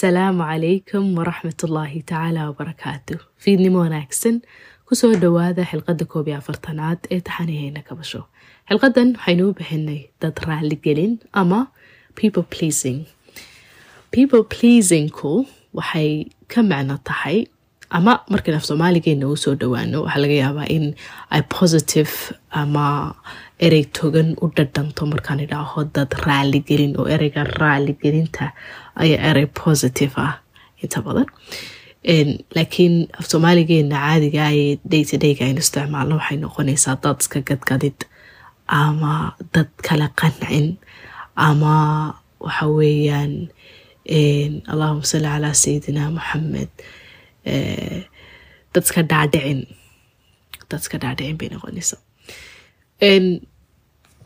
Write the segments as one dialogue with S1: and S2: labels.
S1: asalaamu calaykum waraxmatullaahi tacaala wabarakaatu fiidnimo wanaagsan ku soo dhowaada xilqadda koob iyo afartanaad ee taxaniheyna kabasho xilqadan waxaynu u bixinay dad raaligelin ama people pleasing. People pleasingku waxay ka macno tahay ama markaan af soomaaligeena uu soo dhowaano waxaa laga yaabaa in ay positive ama erey togan u dhadhanto markaan idhaaho dad raaligelin oo ereyga raaligelinta ayaa erey positive ah. Inta badan. Laakiin af soomaaligeena caadiga ee day to dayga aynu isticmaalno waxay noqonaysaa dad iska gadgadid ama dad kala qancin ama waxa weeyaan allahuma salli calaa sayidina maxamed dadska dhaadhicin dadska dhaadhicin bay noqonaysaa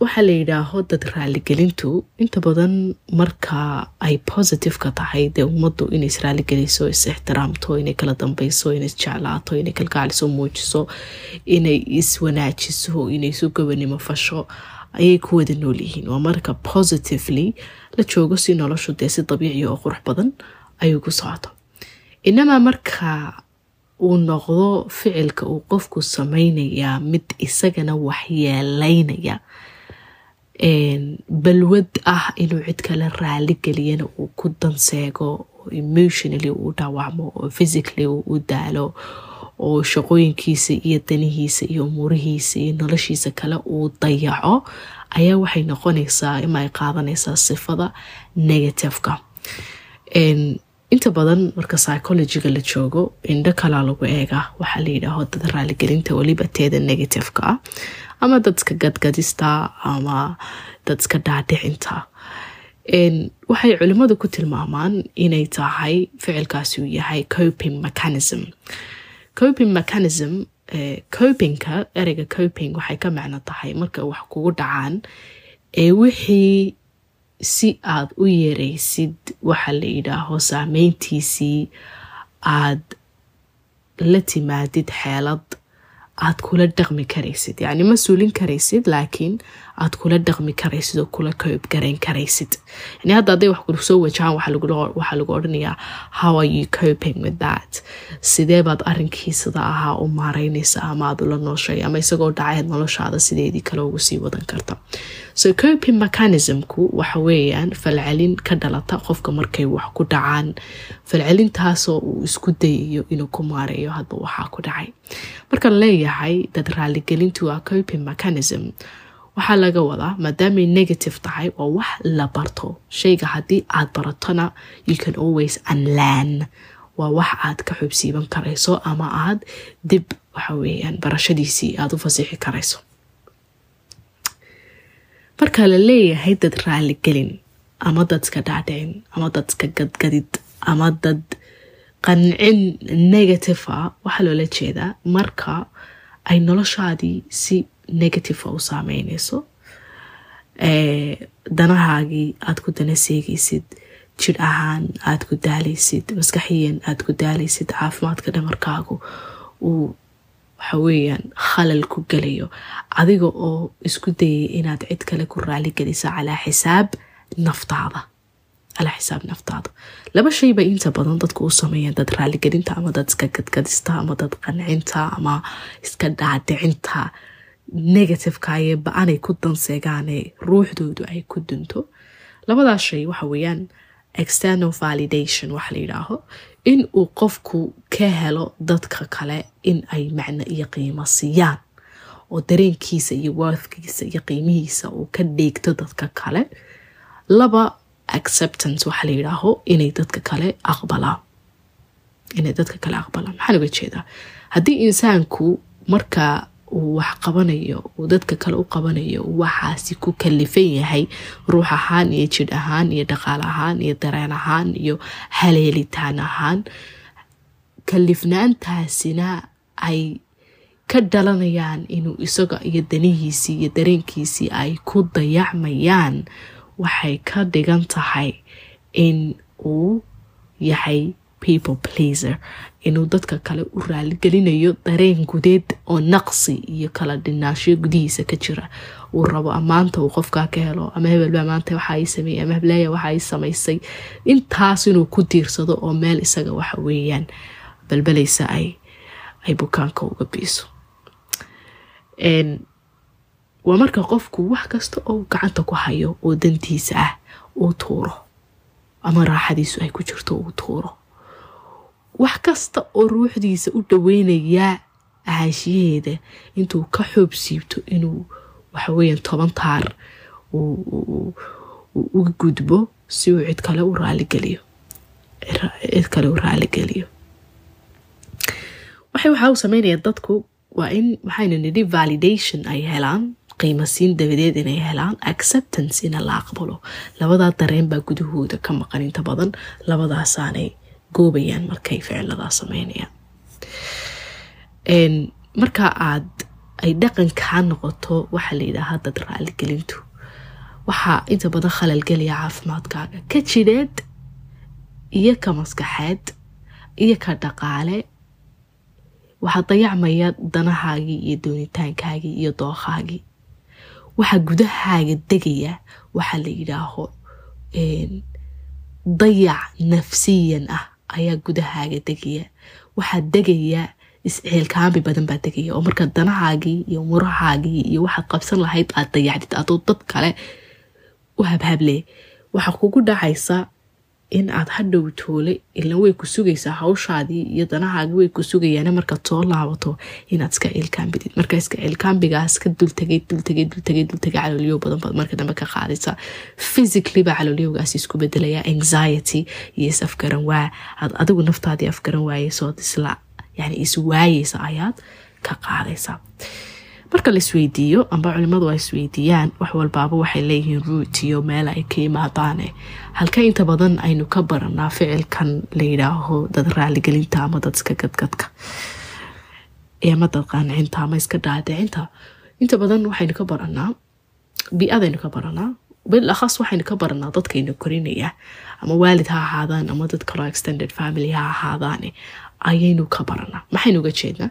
S1: waxaa la yidhaaho dad raaligelintu inta badan marka ay positive ka tahay dee ummaddu inay israaligeliso is ixtiraamto inay kala dambeyso inay isjeclaato inay kalgaaliso muujiso inay iswanaajiso inay isu gabanimo fasho ayay ku wada nool yihiin. Waa marka positively la joogo si noloshu dee si dabiici oo qurux badan ayuu ku socoto inamaa marka uu noqdo ficilka uu qofku sameynayaa mid isagana waxyeeleynaya balwad ah inuu cid kale raali geliyana uu ku danseego oo emotionally uu dhaawacmo oo physically uu daalo oo shaqooyinkiisa iyo danihiisa iyo umuurihiisa iyo noloshiisa kale uu dayaco ayaa waxay noqonaysaa ima ay qaadanaysaa sifada negativeka inta badan marka psychologiga la joogo indho kalaa lagu eega waxaa la yidhaaho dad raaligelinta weliba teeda negativeka ah ama dadska gadgadista ama dadska dhaadhicinta. Waxay culimmadu ku tilmaamaan inay tahay ficilkaasi uu yahay coping mechanism. Coping mechanism copingka ereyga coping waxay ka macno tahay marka wax kugu dhacaan ee wixii si aad u yareysid waxa la yidhaaho saameyntiisii aad la timaadid xeelad aad kula dhaqmi karaysid. Yacni ma suulin karaysid laakiin aad kula dhaqmi karaysid oo kula koob garayn karaysid. Yani hadda hadday wax ku soo wajahaan waxaa lagu odhanayaa how are you coping with that? Sidee baad arrinkii ahaa u maareynaysa ama aad ula nooshay ama isagoo dhacayd noloshaada sideedii kale ugu sii wadan karta? So coping mechanismku waxa weeyaan falcelin ka dhalata qofka markay wax ku dhacaan. Falcelintaasoo uu isku dayayo inuu ku maareeyo hadba waxaa ku dhacay. Marka la leeyahay dad raaligelintu waa coping mechanism waxaa laga wadaa maadaamay negative tahay oo wax la barto. Shayga haddii aad baratona you can always unlan waa wax aad ka xubsiiban karayso ama aad dib waxa weeyaan barashadiisii aada u fasixi karayso. Marka la leeyahay dad raaligelin ama dadska dhaadhicin ama dadska gadgadid ama dad qancin negative a waxaa loola jeedaa marka ay noloshaadii si negative u saameynayso danahaagii aad ku dana seegaysid jidh ahaan aad ku daalaysid maskaxiyan aad ku daalaysid caafimaadka dhamarkaagu uu waxa weeyaan khalal ku gelayo adiga oo isku dayay inaad cid kale ku raaligeliso calaa xisaab naftaada. Calaa xisaab naftaada. Laba shay bay inta badan dadku u sameeyaan dad raaligelinta ama dad iska gadgadista ama dad qancinta ama iska dhaadhicinta negativeka ayee ba'anay ku danseegaane ruuxdoodu ay ku dunto. Labadaas shay waxa weeyaan external validation waxa la yidhaaho in uu qofku ka helo dadka kale in ay macno iyo qiimo siiyaan oo dareenkiisa iyo worthkiisa iyo qiimihiisa uu ka dheegto dadka kale. Laba acceptance waxaa la yidhaaho inay dadka kale aqbalaan. Inay dadka kale aqbalaan. Maxaan uga jeedaa? Haddii insaanku marka uu wax qabanayo uu dadka kale u qabanayo waxaasi ku kalifan yahay ruux ahaan iyo jidh ahaan iyo dhaqaal ahaan iyo dareen ahaan iyo haleelitaan ahaan. Kalifnaantaasina ay ka dhalanayaan inuu isaga iyo danihiisii iyo dareenkiisii ay ku dayacmayaan. Waxay ka dhigan tahay in uu yahay people pleaser inuu dadka kale u raaligelinayo dareen gudeed oo naqsi iyo kala dhinaasho gudihiisa ka jira. Uu rabo ammaanta uu qofkaa ka helo ama hebelba maanta waxa sameeyey ama hebleya waxa ay samaysay. Intaas inuu ku diirsado oo meel isaga waxa weeyaan balbalaysa ay ay bukaanka uga biiso. Waa marka qofku wax kasta oo gacanta ku hayo oo dantiisa ah uu tuuro. Ama raaxadiisu ay ku jirto uu tuuro wax kasta oo ruuxdiisa u dhaweynayaa ahaanshiyaheeda intuu ka xoob siibto inuu waxaweyaan toban taar uga gudbo si uu cid kale u raaligeliyo cid kale u raaligeliyo waxay waxaa u sameynaya dadku waa in maxaynu nidhi validation ay helaan qiimasiin dabadeed inay helaan acceptance ina la aqbalo. Labadaa dareen baa gudahooda ka maqan inta badan labadaasaanay goobayaan markay ficiladaa sameynayaan. Marka aad ay dhaqankaa noqoto waxaa la yidhaahaa dad raaligelintu waxaa inta badan khalalgelaya caafimaadkaaga. Ka jidheed iyo ka maskaxeed iyo ka dhaqaale waxaa dayacmaya danahaagii iyo doonitaankaagii iyo dookhaagii waxaa gudahaaga degaya waxaa la yidhaaho dayac nafsiyan ah ayaa gudahaaga degaya waxaa degaya isceelkaambi badan baa degaya oo marka danahaagii iyo murahaagii iyo waxaad qabsan lahayd aad dayacdid adoo dad kale u habhable. Waxaa kugu dhacaysa in aad hadhow toole ilan way ku sugaysaa hawshaadii iyo danahaagii way ku sugayaan markaad soo laabato inaad iska ilkaambidid marka iska ilkaambigaas ka dultagay dultagay dultagay dultagay baad marka dambe ka qaadaysa physically baa caloolyogaas isku bedelaya anxiety iyo is afgaran waa aad adigu naftaadii afgaran waayeysood isla yani iswaayeysa ayaad ka qaadaysaa marka la isweydiiyo amba culimadu ay isweydiiyaan wax walbaaba waxay leeyihiin ruut iyo meel ay ka yimaadaane halka inta badan aynu ka baranaa ficilkan la yidhaaho dad raaligelinta ama dad iska gadgadka. Ama dad ama iska dhaadhicinta. Inta badan waxaynu ka baranaa bi-adaynu ka baranaa bil akhas waxaynu ka baranaa dadkaynu korinaya. Ama waalid ha ahaadaan ama dad kaloo extended family ha ahaadaane ayaynu ka baranaa maxaynu uga jeednaa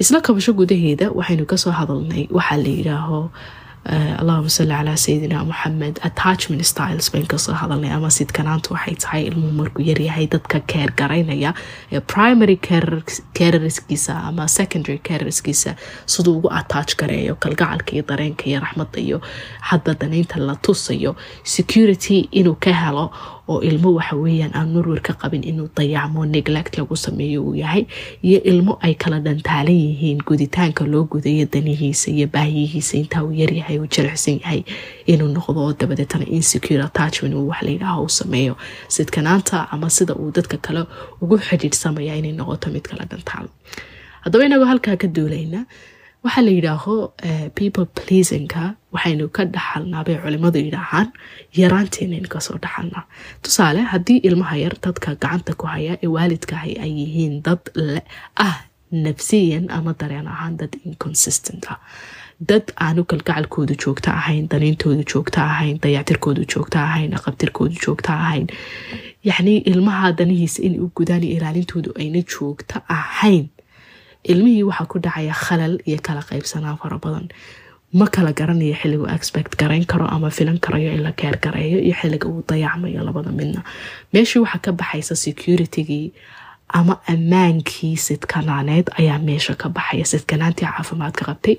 S1: isla kabasho gudaheeda waxaynu ka soo hadalnay waxaa la yidhaaho allahuma salli calaa sayidina moxamed attachment styles bayn ka soo hadalnay ama sidkanaantu waxay tahay ilmuhu markuu yaryahay dadka keer garaynaya ee primary carerskiisa ama secondary carerskiisa siduu ugu attach gareeyo kalgacalka iyo dareenka iyo raxmadda iyo hadba danaynta la tusayo. Security inuu ka helo oo ilmo waxa weeyaan aan marwer ka qabin inuu dayacmo neglect lagu sameeyo uu yahay iyo ilmo ay kala dhantaalan yihiin guditaanka loo gudayo danihiisa iyo baahiyihiisa intaa uu yaryahay uu jilicsan yahay inuu noqdo oo dabadeetana insecure attachment uu wax layidhaaho uu sameeyo. Sidkanaanta ama sida uu dadka kale ugu xidhiidhsamaya inay noqoto mid kala dhantaalo haddaba inagoo halkaa ka duulayna waxaa la yidhaaho people pleasingka waxaynu ka dhaxalnaa bay culimadu yidhaahaan yaraanteennaynu ka soo dhaxalnaa. Tusaale haddii ilmaha yar dadka gacanta ku haya ee waalidkahay ay yihiin dad ah nafsiyan ama dareen ahaan dad inconsistent ah. Dad aanu kalgacalkoodu joogto ahayn daniintoodu joogto ahayn dayactirkoodu joogto ahayn aqabtirkoodu joogto ahayn. Yacnii ilmaha danihiisa inay u gudaan iyo ilaalintoodu ayna joogto ahayn ilmihii waxaa ku dhacaya khalal iyo kala qaybsanaan fara badan. Ma kala garanayo xilligu expect garayn karo ama filan karayo in la keer gareeyo iyo xilliga uu dayacmayo labada midna. Meeshii waxaa ka baxaysa securitygii ama ammaankii sidkanaaneed ayaa meesha ka baxaya. Sidkanaantii caafimaadka qabtay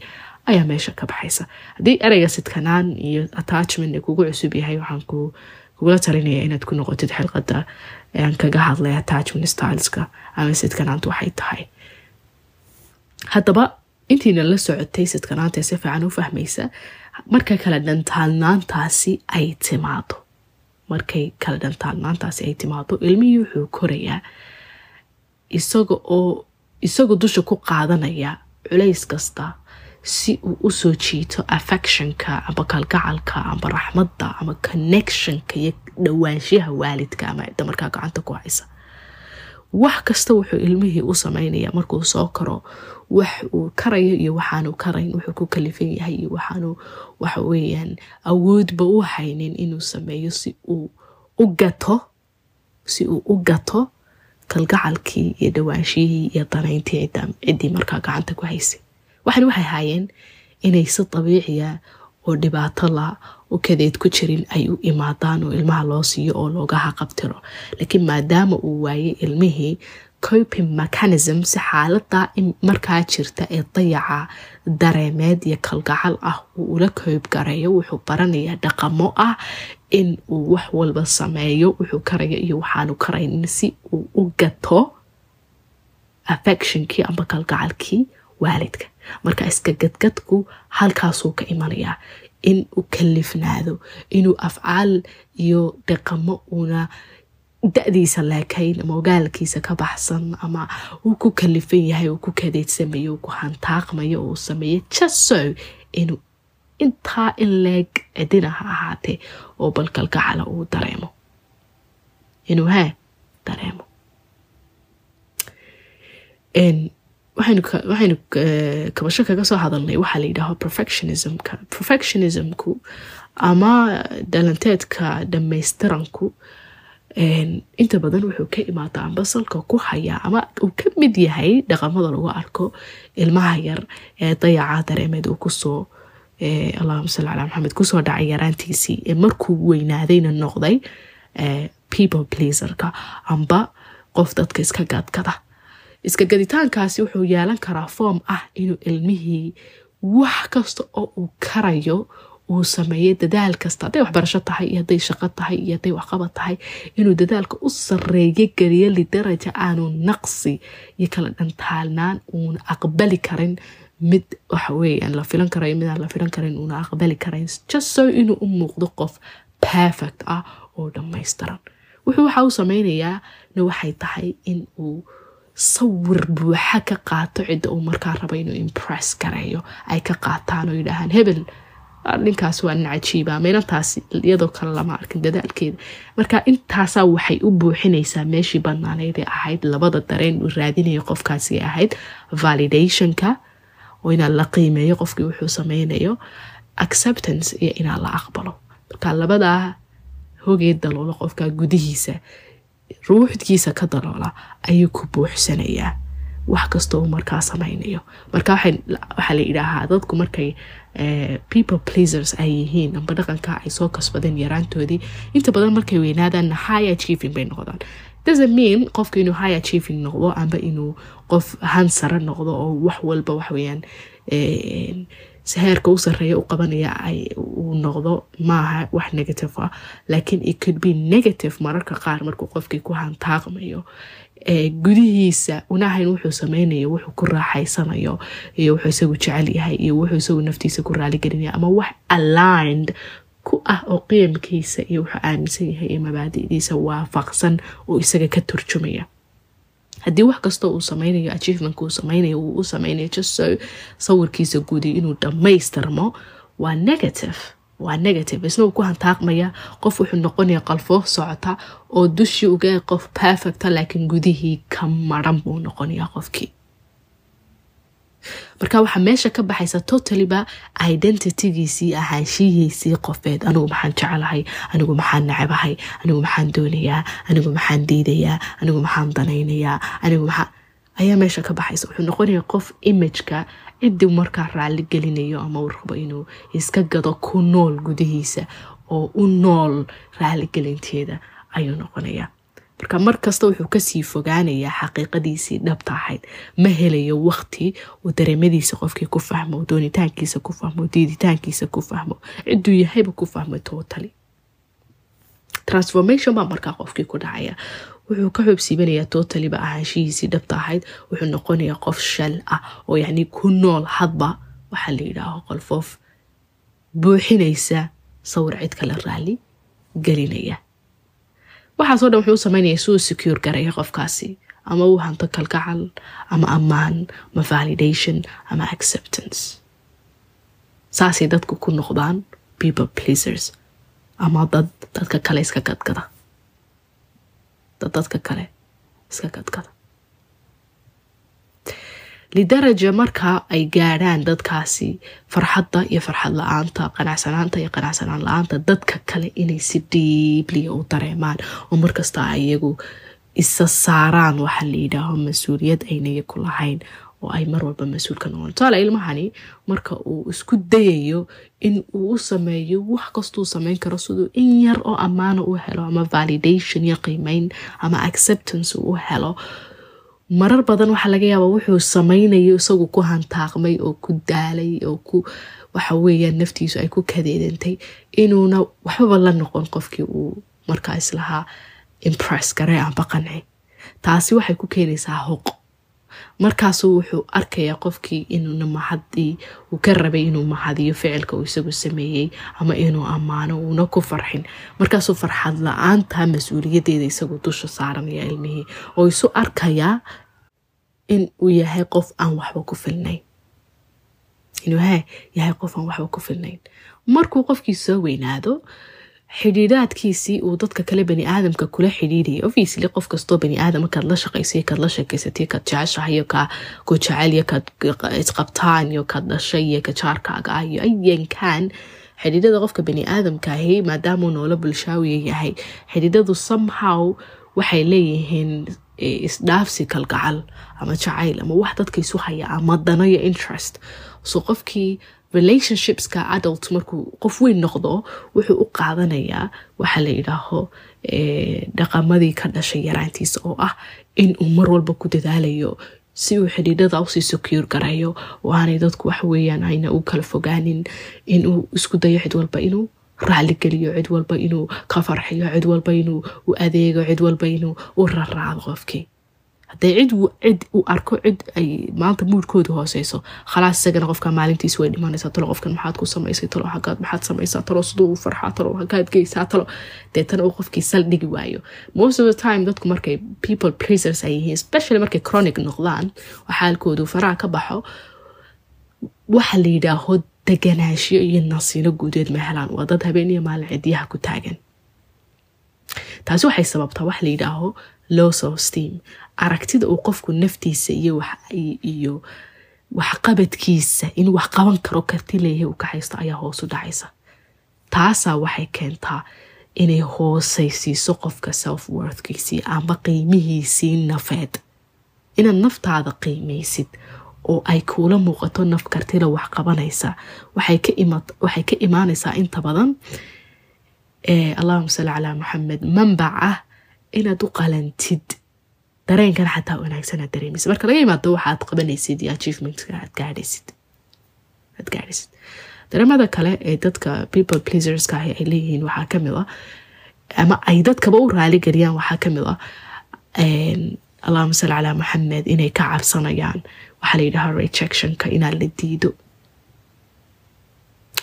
S1: ayaa meesha ka baxaysa. Haddii ereyga sidkanaan iyo attachment kugu cusub yahay waxaan kugula talinaya inaad ku noqotid xilqada kaga hadlay attachment styleska ama sidkanaantu waxay tahay haddaba intiina la socotay sidkanaanta si fiican u fahmaysa markay kala dhantaalnaantaasi ay timaado markay kala dhantaalnaantaasi ay timaado ilmihii wuxuu korayaa isaga oo isagoo dusha ku qaadanaya culays kasta si uu u soo jiito affectionka ama kalgacalka ama raxmadda ama connectionka iyo dhowaanshaha waalidka ama cidda markaa gacanta ku haysa wax kasta wuxuu ilmihii u sameynaya markuu soo karo wax uu karayo iyo waxaanu karayn wuxuu ku kalifan yahay iyo waxaanu waxa weeyaan awoodba u haynin inuu sameeyo si uu u gato si uu u gato kalgacalkii iyo dhawaanshihii iyo danayntii ciddii markaa gacanta ku haysay waxan waxay haayeen inay si dabiiciya oo dhibaato la oo kadeed ku jirin ay u imaadaan oo ilmaha loo siiyo oo looga haqabtiro. Laakiin maadaama uu waayay ilmihii coping mechanism si xaalada markaa jirta ee dayaca dareemeed iyo kalgacal ah uu ula koob gareeyo wuxuu baranayaa dhaqamo ah in uu wax walba sameeyo wuxuu karayo iyo waxaanu karaynin si uu u gato affectionkii amba kalgacalkii waalidka marka iska gadgadku halkaasuu ka imanayaa in uu kalifnaado inuu afcaal iyo dhaqamo uuna da-diisa leekayn ama ogaalkiisa ka baxsan ama uu ku kalifan yahay uu ku kadeedsamayo uu ku hantaaqmayo uu sameeyo jaso inuu intaa in leeg cidina ha ahaatee oo bal kalgacala uu dareemo. Inuu hee dareemo waxaynu kabasho kaga soo hadalnay waxaa la yidhaaho perfectionismka. Perfectionismku ama dhalanteedka dhamaystiranku inta badan wuxuu ka imaadaa amba salka ku hayaa ama uu ka mid yahay dhaqamada lagu arko ilmaha yar ee dayaca dareemeed uu ku soo allahuma salli calaa maxamed ku soo dhacay yaraantiisii ee markuu weynaadayna noqday people pleaserka amba qof dadka iska gadgada iska gaditaankaasi wuxuu yeelan karaa foom ah inuu ilmihii wax kasta oo uu karayo uu sameeyo dadaal kasta. Hadday waxbarasho tahay iyo hadday shaqo tahay iyo hadday waxqabad tahay inuu dadaalka u sareeyo geliyo lidaraja aanu naqsi iyo kala dhantaalnaan uuna aqbali karin mid waxaweyaan la filan karayo midaan la filan karin uuna aqbali karayn jaso inuu u muuqdo qof perfect ah oo dhammaystiran. Wuxuu waxa uu sameynayaa na waxay tahay in sawir buuxa ka qaato cidda uu markaa rabo inuu impress gareeyo ay ka qaataan oo yidhaahaan hebel ninkaas waa nin cajiiba meynantaas iyadoo kale lama arkin dadaalkeeda. Marka intaasaa waxay u buuxinaysaa meeshii banaaneyd ee ahayd labada dareen uu raadinaya qofkaasi ahayd validationka oo inaa la qiimeeyo qofkii wuxuu sameynayo acceptance iyo inaa la aqbalo. Marka labadaa hogee daloola qofka gudihiisa ruuxdkiisa ka daloola ayuu ku buuxsanayaa. Wax kasta uu markaa sameynayo marka waxaa la yidhaahaa dadku markay people pleasers ay yihiin amba dhaqanka ay soo kasbadeen yaraantoodii inta badan markay weynaadaanna high achieving bay noqdaan. Doesn't mean qofka inuu high achieving noqdo amba inuu qof hansare noqdo oo wax walba waxweyaan heerka u sareeya u qabanaya uu noqdo maaha wax negative ah. Laakiin it could be negative mararka qaar markuu qofkii ku hantaaqmayo gudihiisa unahayn wuxuu sameynayo wuxuu ku raaxaysanayo iyo wuxuu isagu jecel yahay iyo wuxuu isagu naftiisa ku raaligelinaya ama wax aligned ku ah oo qiyamkiisa iyo wuxuu aaminsan yahay iyo mabaadi'diisa waafaqsan oo isaga ka turjumaya haddii wax kastoo uu sameynayo achievement uu sameynayo uu u sameynayo jaso sawirkiisa guudi inuu dhammaystirmo waa negative. Waa negative. Isna uu ku hantaaqmaya qof wuxuu noqonaya qalfoo socota oo dushii uga qof perfecta laakiin gudihii ka maran buu noqonaya qofkii marka waxaa meesha ka baxaysa totaliba identitygiisii ahaanshihiisii qofeed. Anigu maxaan jecelahay anigu maxaan nacabahay anigu maxaan doonayaa? Anigu maxaan diidayaa? Anigu maxaan danaynayaa? Anigu maxaa ayaa meesha ka baxaysa. Wuxuu noqonaya qof imageka cidii markaa raali gelinayo ama rabo inuu iska gado ku nool gudihiisa oo u nool raaligelinteeda ayuu noqonayaa marka mar kasta wuxuu ka sii fogaanayaa xaqiiqadiisii dhabta ahayd. Ma helayo waqti uu dareemadiisa qofkii ku fahmo doonitaankiisa ku fahmo diiditaankiisa ku fahmo. Ciduu yahayba ku fahmo totally. Transformation baa markaa qofkii ku dhacaya. Wuxuu ka xoobsiibanayaa totaliba ahaanshihiisii dhabta ahayd. Wuxuu noqonayaa qof shal ah oo yacni ku nool hadba waxaa la yidhaaho qolfoof buuxinaysa sawir cid kale raali gelinaya waxaasoo dhan wuxuu u sameynaya si uu secure garaya qofkaasi. Ama uu hanto kalgacal ama ammaan ama validation ama acceptance. Saasay dadku ku noqdaan people pleasers. Ama dad dadka kale iska gadgada. Dad dadka kale iska gadgada lidaraja markaa ay gaadhaan dadkaasi farxadda iyo farxad la'aanta qanacsanaanta iyo qanacsanaan la'aanta dadka kale inay si dhiibliya u dareemaan. Oo markasta iyagu isa saaraan waxa la yidhaaho mas'uuliyad aynaya ku lahayn oo ay mar walba mas'uul ka noqon. Tusaale ilmahani marka uu isku dayayo in uu u sameeyo wax kastuu sameyn karo siduu in yar oo ammaano u helo ama validation iyo qiimeyn ama acceptance uu u helo marar badan waxaa laga yaabaa wuxuu sameynayo isagu ku hantaaqmay oo ku daalay oo ku waxa weeyaan naftiisu ay ku kadeedantay inuuna waxbaba la noqon qofkii uu markaa islahaa impress gare amba qanci taasi waxay ku keenaysaa hoq markaasuu wuxuu arkayaa qofkii inuuna mahadii uu ka rabay inuu mahadiyo ficilka uu isagu sameeyey ama inuu ammaano uuna ku farxin. Markaasuu farxad la'aanta mas'uuliyadeeda isagu dusha saaranaya ilmihii oo isu arkayaa in uu yahay qof aan waxba ku filnayn. Inuu yahay qof aan waxba ku filnayn. Markuu qofkii soo weynaado xidhiidhaadkiisii uu dadka kale bani aadamka kula xidhiidhaya obviously qof kastoo bani aadam kaad la shaqaysay kaad la sheekeysatay kaad jeceshahay iyo kaa ku jecel iyo kaad isqabtaan iyo kaad dhashay iyo ka jaarkaaga ah iyo ayankan xidhiidhada qofka bani aadamkaahi maadaamuu noolo bulshaawiya yahay xidhiidhadu somehow waxay leeyihiin isdhaafsi kalgacal ama jacayl ama wax dadka isu haya ama danayo interest. So qofkii relationshipska adult markuu qof weyn noqdo wuxuu u qaadanayaa waxa la yidhaaho dhaqamadii ka dhashay yaraantiisa oo ah inuu mar walba ku dadaalayo si uu xidhiidhada u sii secure garayo oo aanay dadku waxweeyaan ayna u kala fogaanin inuu isku dayo cid walba inuu raaligeliyo cid walba inuu ka farxiyo cid walba inuu u adeego cid walba inuu u raraado qofkii. Hadday cid cid u arko cid ay maanta muudkooda hooseyso khalaas isagana qofka maalintiis way dhimanaysaa talo qofkan maxaad ku samaysay talo hagaad maxaad samaysaa talo siduu u farxaa talo hagaad geysaa talo. Deetana uu qofkii sal dhigi waayo. Most of the time dadku markay people pleasers ay yihiin especially markay chronic noqdaan oo xaalkoodu faraha ka baxo waxa la yidhaaho deganaashiyo iyo nasiino guudeed ma helaan waa dad habeen iyo maalin cidyaha ku taagan taasi waxay sababtaa wax la yidhaaho low self steam aragtida uu qofku naftiisa iyo iyo waxqabadkiisa inuu wax qaban karo karti leeyahay uu ka haysto ayaa hoos u dhacaysa taasaa waxay keentaa inay hoosaysiiso qofka self worthkiisii ama qiimihiisii nafeed inaad naftaada qiimaysid oo ay kuula muuqato naf kartila wax qabanaysa. Waxay ka imaanaysaa inta badan. Allahuma salli calaa maxamed manbac ah inaad u qalantid. Dareenkan xataa wanaagsanaa dareemaysa marka laga imaado waxaad qabanaysid iyo achievementka aad gaadhaysid. Aad gaadhaysid. Dareemada kale ee dadka people pleaserska ahi ay leeyihiin waxaa ka mid a ama ay dadkaba u raaligeliyaan waxaa ka mid a allahuma salli calaa maxamed inay ka cabsanayaan waxaa la yidhaha rejectionka inaan la diido.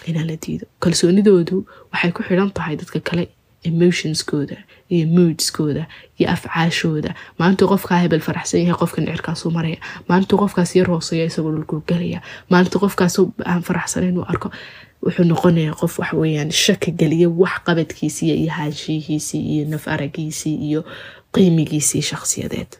S1: Inaan la diido. Kalsoonidoodu waxay ku xidhan tahay dadka kale emotionskooda iyo moodskooda iyo afcaashooda. Maalintuu qofkaa hebel faraxsan yahay qofkan cirkaasuu maraya. Maalintuu qofkaas yar hooseeya isagoo dhulkuu gelaya maalintuu qofkaas aan faraxsanayn uu arko wuxuu noqonayaa qof waxweyaan shaki geliya wax qabadkiisii iyo haanshiyihiisii iyo naf aragiisii iyo qiimigiisii shakhsiyadeed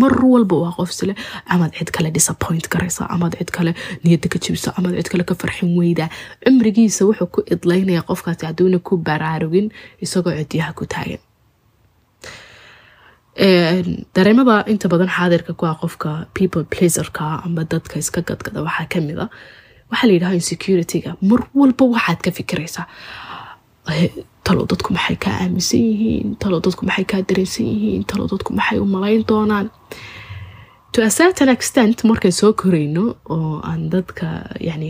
S1: mar walba waa qof sile amaad cid kale disappoint garaysa amaad cid kale niyada ka jibisa amaad cid kale ka farxin weydaa cimrigiisa wuxuu ku idlaynaya qofkaasi hadduuna ku baraarugin isagoo cidyaha ku taagan dareemada inta badan xaadirka ku ah qofka people pleaserka ama dadka iska gadgada waxaa ka mid a waxaa la yidhaha insecurityga mar walba waxaad ka fikiraysaa talo dadku maxay kaa aaminsan yihiin talo dadku maxay kaa dareensan yihiin talo dadku maxay u malayn doonaan? To a certain extent markay soo korayno oo aan dadka yani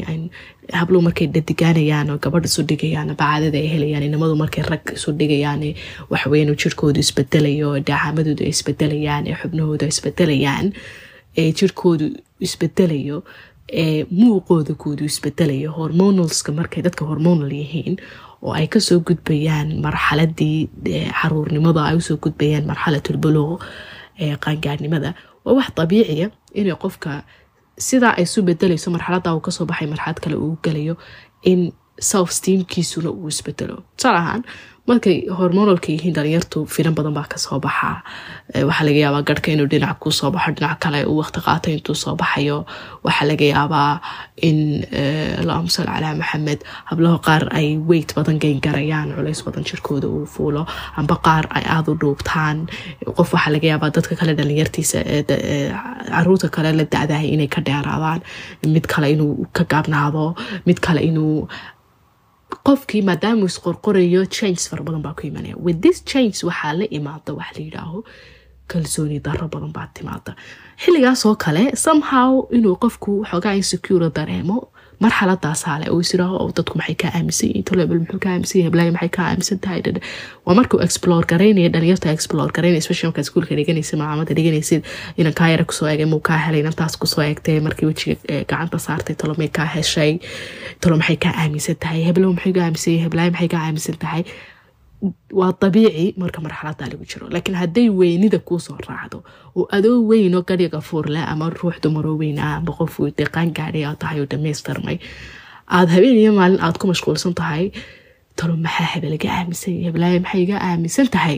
S1: hablow markay dhadigaanayaan oo gabadh isu dhigayaan bacaadada ay helayaan inamadu markay rag isu dhigayaan waxweyn jirkoodu isbedelayo dhaacamadoodu ay isbedelayaan ee xubnahoodu isbedelayaan ee jirkoodu isbedelayo ee muuqooda koodu isbedelayo hormonalska markay dadka hormonal yihiin oo ay ka soo gudbayaan marxaladii xaruurnimada ay u soo gudbayaan marxalatulbuluuq ee qaangaarnimada. Waa wax dabiiciya inay qofka sidaa ay isu bedelayso marxalada uu ka soo baxay marxalad kale uu galayo in self steamkiisuna uu isbedelo. Tusaal ahaan markay hormonalka yihiin dhalinyartu filan badan baa ka soo baxaa waxaa laga yaabaa garhka inuu dhinac kuu soo baxo dhinac kale uu waqti qaato intuu soo baxayo. Waxaa laga yaabaa in allahuma salli calaa maxamed hablaho qaar ay weyt badan geyn garayaan culays badan jirkooda uu fuulo amba qaar ay aada u dhuubtaan. Qof waxaa laga yaabaa dadka kale dhalinyartiisa carruurta kale la dacdahay inay ka dheeraadaan. Mid kale inuu ka gaabnaado mid kale inuu qofkii maadaamuu isqorqorayo changes fara badan baa ku imanaya. With this change waxaa la imaada wax la yidhaaho kalsooni daro badan baa timaada xilligaasoo kale somehow inuu qofku xoogaa insecure dareemo marxaladaasaa le uu isiraaho dadku maxay kaa aaminsan yihiin tolebel muxuu kaa aaminsan yahay heblaaya maxay kaa aaminsan tahay waa markuu explore garaynaya dhalinyarta explore garaynaya especially markaa iskuulka dhiganaysa macaamada dhiganaysid inan kaa yara ku soo eegay muu kaa helay inantaas ku soo eegtay markii wejiga gacanta saartay tolo may kaa heshay tolo maxay kaa aaminsan tahay heblow maxay kaa aaminsan yahay heblaaya maxay kaa aaminsan tahay waa dabiici marka marxaladaa lagu jiro. Laakiin hadday weynida kuusoo raacdo oo adoo weynoo gadhiga fuurle ama ruux dumaroo weynaa amba qof deqaan gaadhay aad tahay oo dhamaystirmay aada habeen iyo maalin aada ku mashquulsan tahay talo maxaa hebelaga aaminsan heblaaya maxay iga aaminsan tahay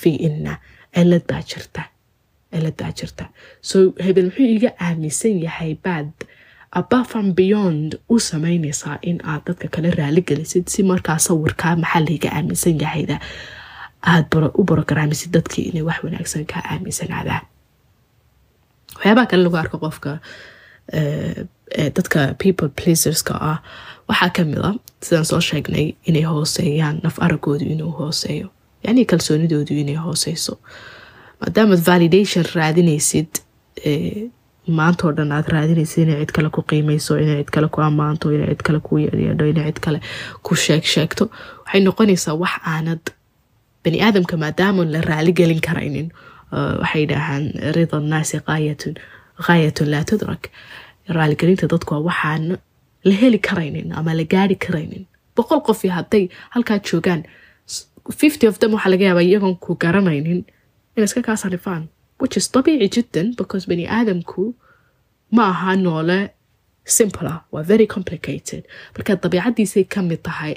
S1: fii inna cilad baa jirta cilad baa jirta. So hebel muxuu iga aaminsan yahay baad abafan beyond u samaynaysaa in aad dadka kale raali gelisid si markaa sawirkaa maxaa layga aaminsan yahayda. Aada u borogaraamisid dadkii inay wax wanaagsan kaa aaminsanaadaan. Waxyaabaha kale lagu arko qofka dadka people pleaserska ah. Waxaa ka mid a sidaan soo sheegnay inay hooseeyaan naf aragoodu inuu hooseeyo. Yacni kalsoonidoodu inay hooseyso. Maadaamaad validation raadinaysid maantao dhan aad raadinaysid inay cid kale ku qiimeyso inay cid kale ku ammaanto inay cid kale ku yeedho inay cid kale ku sheeg sheegto waxay noqonaysaa wax aanad bani aadamka maadaama la raali gelin karaynin waxay dhahaan rida naasi qaayatun qaayatun laa tudrak. Raaligelinta dadku waxaan la heli karaynin ama la gaari karaynin. Boqol qofi hadday halkaa joogaan fifty of them waxaa laga yaabaa iyagoon ku garanaynin. Inay iska kaa sarifaan which is dabiici jiddan because bani aadamku ma aha noole simple ah waa very complicated. Marka dabiicadiisay ka mid tahay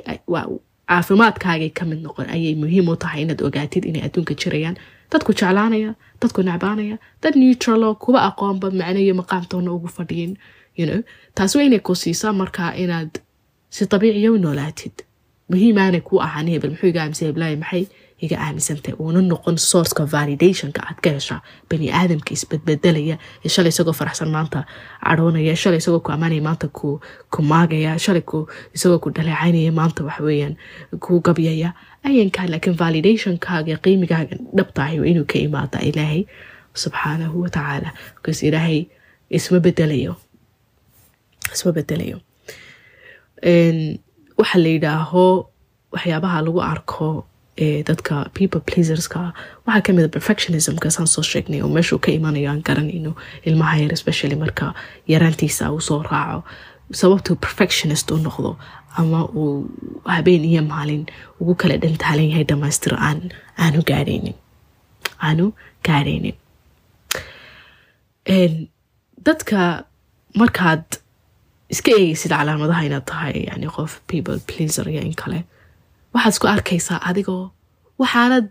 S1: caafimaadkaagay ka mid noqon ayay muhiim u tahay inaad ogaatid inay adduunka jirayaan. Dadku jeclaanaya dadku nacbaanaya dad neutralo kuwa aqoonba macnayo maqaamtoona ugu fadhiyin you taas waa inay ku siisaa markaa inaad si dabiiciya u noolaatid. Muhiimaanay ku ahaan hebel muxuu iga aaminsan heblaaya maxay iga aaminsantay uuna noqon sourceka validationka aad ka heshaa bani aadamka isbedbedelaya ee shalay isagoo faraxsan maanta cadhoonaya shalay isagoo ku ammaanaya maanta ku maagaya shalay isagoo ku dhaleecaynaya maanta waxweeyaan ku gabyaya. Ayankaa laakiin validationkaaga qiimigaaga dhabtahay inuu ka imaada ilaahay subxaanahu watacaala bcause ilaahay isma bedelayo isma bedelayo waxaa la yidhaaho waxyaabaha lagu arko dadka people pleaserska waxaa ka mid a perfectionismka saan soo sheegnay oo meeshuu ka imanayo aan garanayno ilmaha yar especially marka yaraantiisa uu soo raaco sababtuu perfectionist u noqdo ama uu habeen iyo maalin ugu kala dhantaalan yahay dhamaystir aan aanu gaadhaynin aanu gaadhaynin dadka markaad iska eegaysid calaamadaha inaad tahay yani qof people pleaser iyo in kale waxaad isku arkaysaa adigoo waxaanad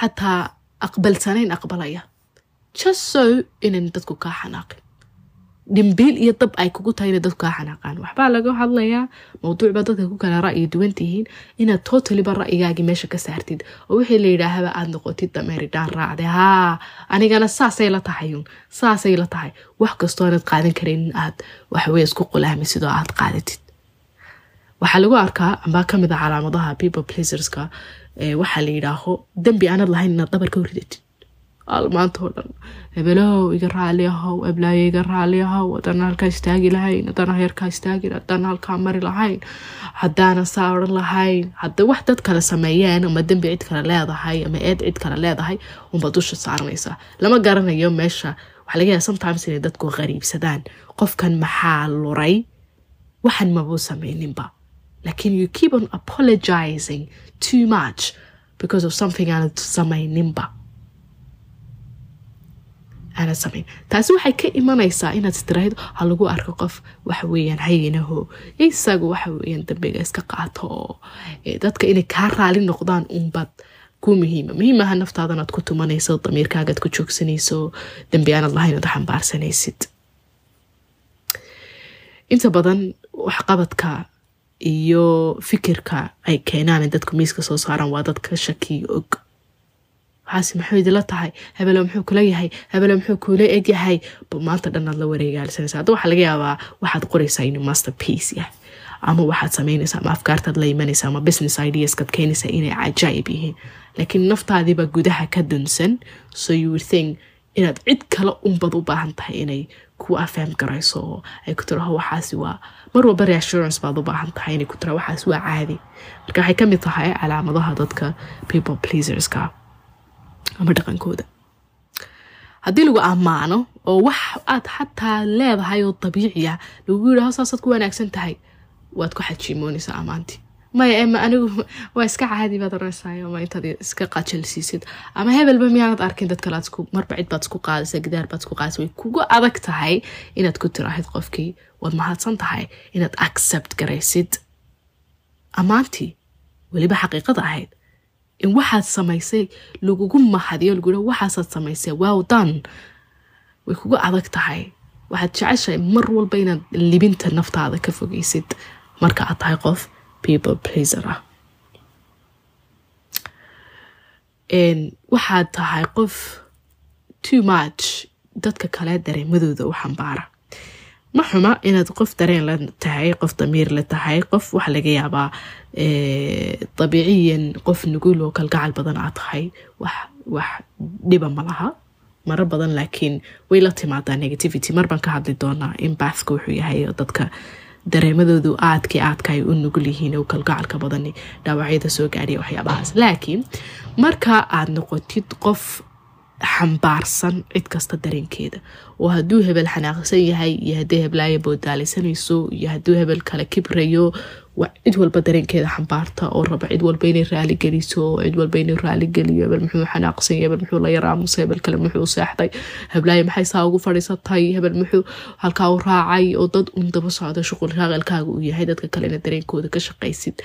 S1: xataa aqbalsanayn aqbalaya. Just so inan dadku kaa xanaaqin dhimbiil iyo dab ay kugu tahay inay dadku kaa xanaaqaan waxbaa laga hadlayaa mawduuc baa dadka ku kala ra'yi duwan tihiin inaad totaliba ra'yigaagii meesha ka saartid. Oo wixii la yidhaahaba aad noqotid dameeridhaan raacday. Haa anigana saasay la tahayun saasay la tahay. Wax kastoo aanad qaadan karin in aad waxaweye isku qulaamisid oo aad qaadatid waxaa lagu arkaa ambaa ka mid a calaamadaha people pleaserska waxaa la yidhaaho dembi aanad lahayn inaad dabar ka ridatid maantao dhan hebelow iga raali ahow eblaayo iga raali ahow hadana halkaa istaagi lahayn hadana heerkaa istaagin hadana halkaa mari lahayn haddaana saa odhan lahayn hadda wax dad kale sameeyeen ama dembi cid kale leedahay ama eed cid kale leedahay unba dusha saaranaysaa lama garanayo meesha waxaa laga yaaba sometimes inay dadku qariibsadaan. Qofkan maxaa luray? Waxan mabuu sameyninba laakiin you keep on apologizing too much because of something aanad samayninba aanad samayn taasi waxay ka imanaysaa inaad istiraahdo ha lagu arko qof waxa weeyaan hayinaho isagu waxa weeyaan dambiga iska qaato oo dadka inay kaa raali noqdaan unbad ku muhiima. Muhiimaha naftaada inaad ku tumanayso damiirkaagaad ku joogsanayso dambi aanad lahayn ad xambaarsanaysid. Inta badan waxqabadka iyo fikirka ay keenaan dadku miiska soo saaran waa dadka shakiyo og. Waxaase maxuu idila tahay? Hebelo muxuu kula yahay? Hebelo muxuu kula egyahay maanta dhanaad la wareegaalsanaysa hadda waxaa laga yaabaa waxaad qoraysaa inuu master yahay. Ama waxaad samaynaysaa ama afkaartaad la imanaysa ama business ideaskaad keenaysaa inay cajaa'ib yihiin. Laakiin naftaadiiba gudaha ka dunsan so you think inaad cid kale unbad u baahan tahay inay ku afaham garayso oo ay ku tiraho waxaasi waa mar walba reassurance baad u baahan tahay inay ku tira waxaas waa caadi. Marka waxay ka mid tahay calaamadaha dadka people pleaserska ama dhaqankooda. Haddii lagu ammaano oo wax aad xataa leedahay oo dabiiciya lagu yidhaho saasaad ku wanaagsan tahay waad ku xajiimoonaysaa ammaantii maya ema anigu waa iska caadi baad oranaysayo ma intaad iska qajalsiisid ama hebelba miyaanad arkin dad kale marba cid baad isku qaadaysa gidaar baad isku qaadaysa way kugu adag tahay inaad ku tiraahid qofkii waad mahadsan tahay inaad accept garaysid. Ammaantii weliba xaqiiqada ahayd. In waxaad samaysay lagugu mahadiyo lagu yidhaho waxaasaad samaysay wow done. Way kugu adag tahay. Waxaad jeceshahay mar walba inaad libinta naftaada ka fogeysid marka aad tahay qof people pleaser ah. Waxaad tahay qof too much dadka kale dareemadooda u xambaara ma xuma inaad qof dareen la tahay qof damiir la tahay qof waxa laga yaabaa dabiiciyan qof nugul oo kalgacal badan aad tahay. Wax dhiba ma laha maro badan laakiin way la timaadaa negativity. Mar baan ka hadli doonaa in baathka wuxuu yahay dadka dareemadoodu aadkii aadka ay u nugul yihiin oo kalgacalka badan dhaawacyada soo gaadhiya waxyaabahaas. Laakiin marka aad noqotid qof xambaarsan cid kasta dareenkeeda oo hadduu hebel xanaaqsan yahay iyo haddii heblaayo boodaalaysanayso iyo hadduu hebel kale kibrayo cid walba dareenkeeda xambaarta oo raba cid walba inay raaligeliso cid walba inay raaligeliyo hebel muxuu xanaaqsan yahay hebel muxuu la yaraamusay hebel kale muxuu seexday heblaayo maxay saa ugu fadhiisatay hebel muxuu halkaa u raacay oo dad un daba socdo shuqul raaqalkaaga uu yahay dadka kalena dareenkooda ka shaqaysid.